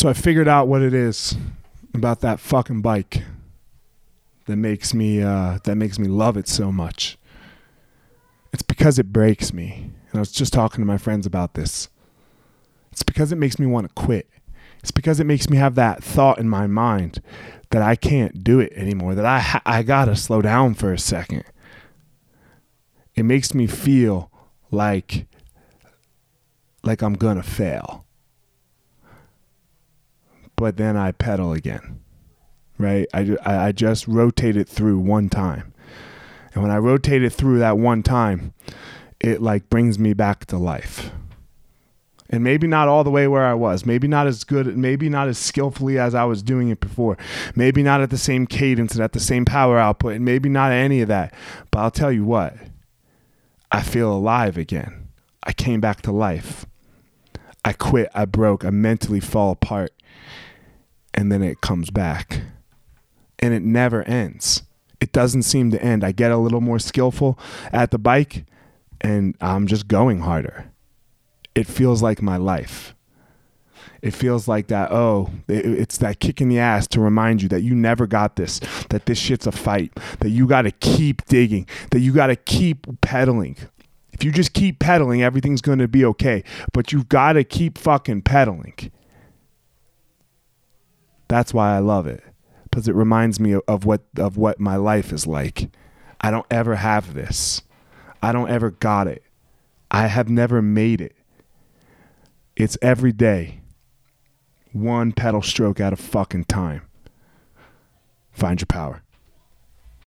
So I figured out what it is about that fucking bike that makes me uh, that makes me love it so much. It's because it breaks me. And I was just talking to my friends about this. It's because it makes me want to quit. It's because it makes me have that thought in my mind that I can't do it anymore, that I ha- I got to slow down for a second. It makes me feel like like I'm to fail. But then I pedal again. Right? I, I just rotate it through one time. And when I rotate it through that one time, it like brings me back to life and maybe not all the way where I was, maybe not as good, maybe not as skillfully as I was doing it before, maybe not at the same cadence and at the same power output, and maybe not any of that. But I'll tell you what, I feel alive again. I came back to life. I quit, I broke, I mentally fall apart, and then it comes back. And it never ends. It doesn't seem to end. I get a little more skillful at the bike, and I'm just going harder it feels like my life. It feels like that, oh, it's that kick in the ass to remind you that you never got this, that this shit's a fight, that you got to keep digging, that you got to keep pedaling. If you just keep pedaling, everything's going to be okay. But you've got to keep fucking pedaling. That's why I love it because it reminds me of what of what my life is like. I don't ever have this. I don't ever got it. I have never made it. It's every day, one pedal stroke at a fucking time. Find your power.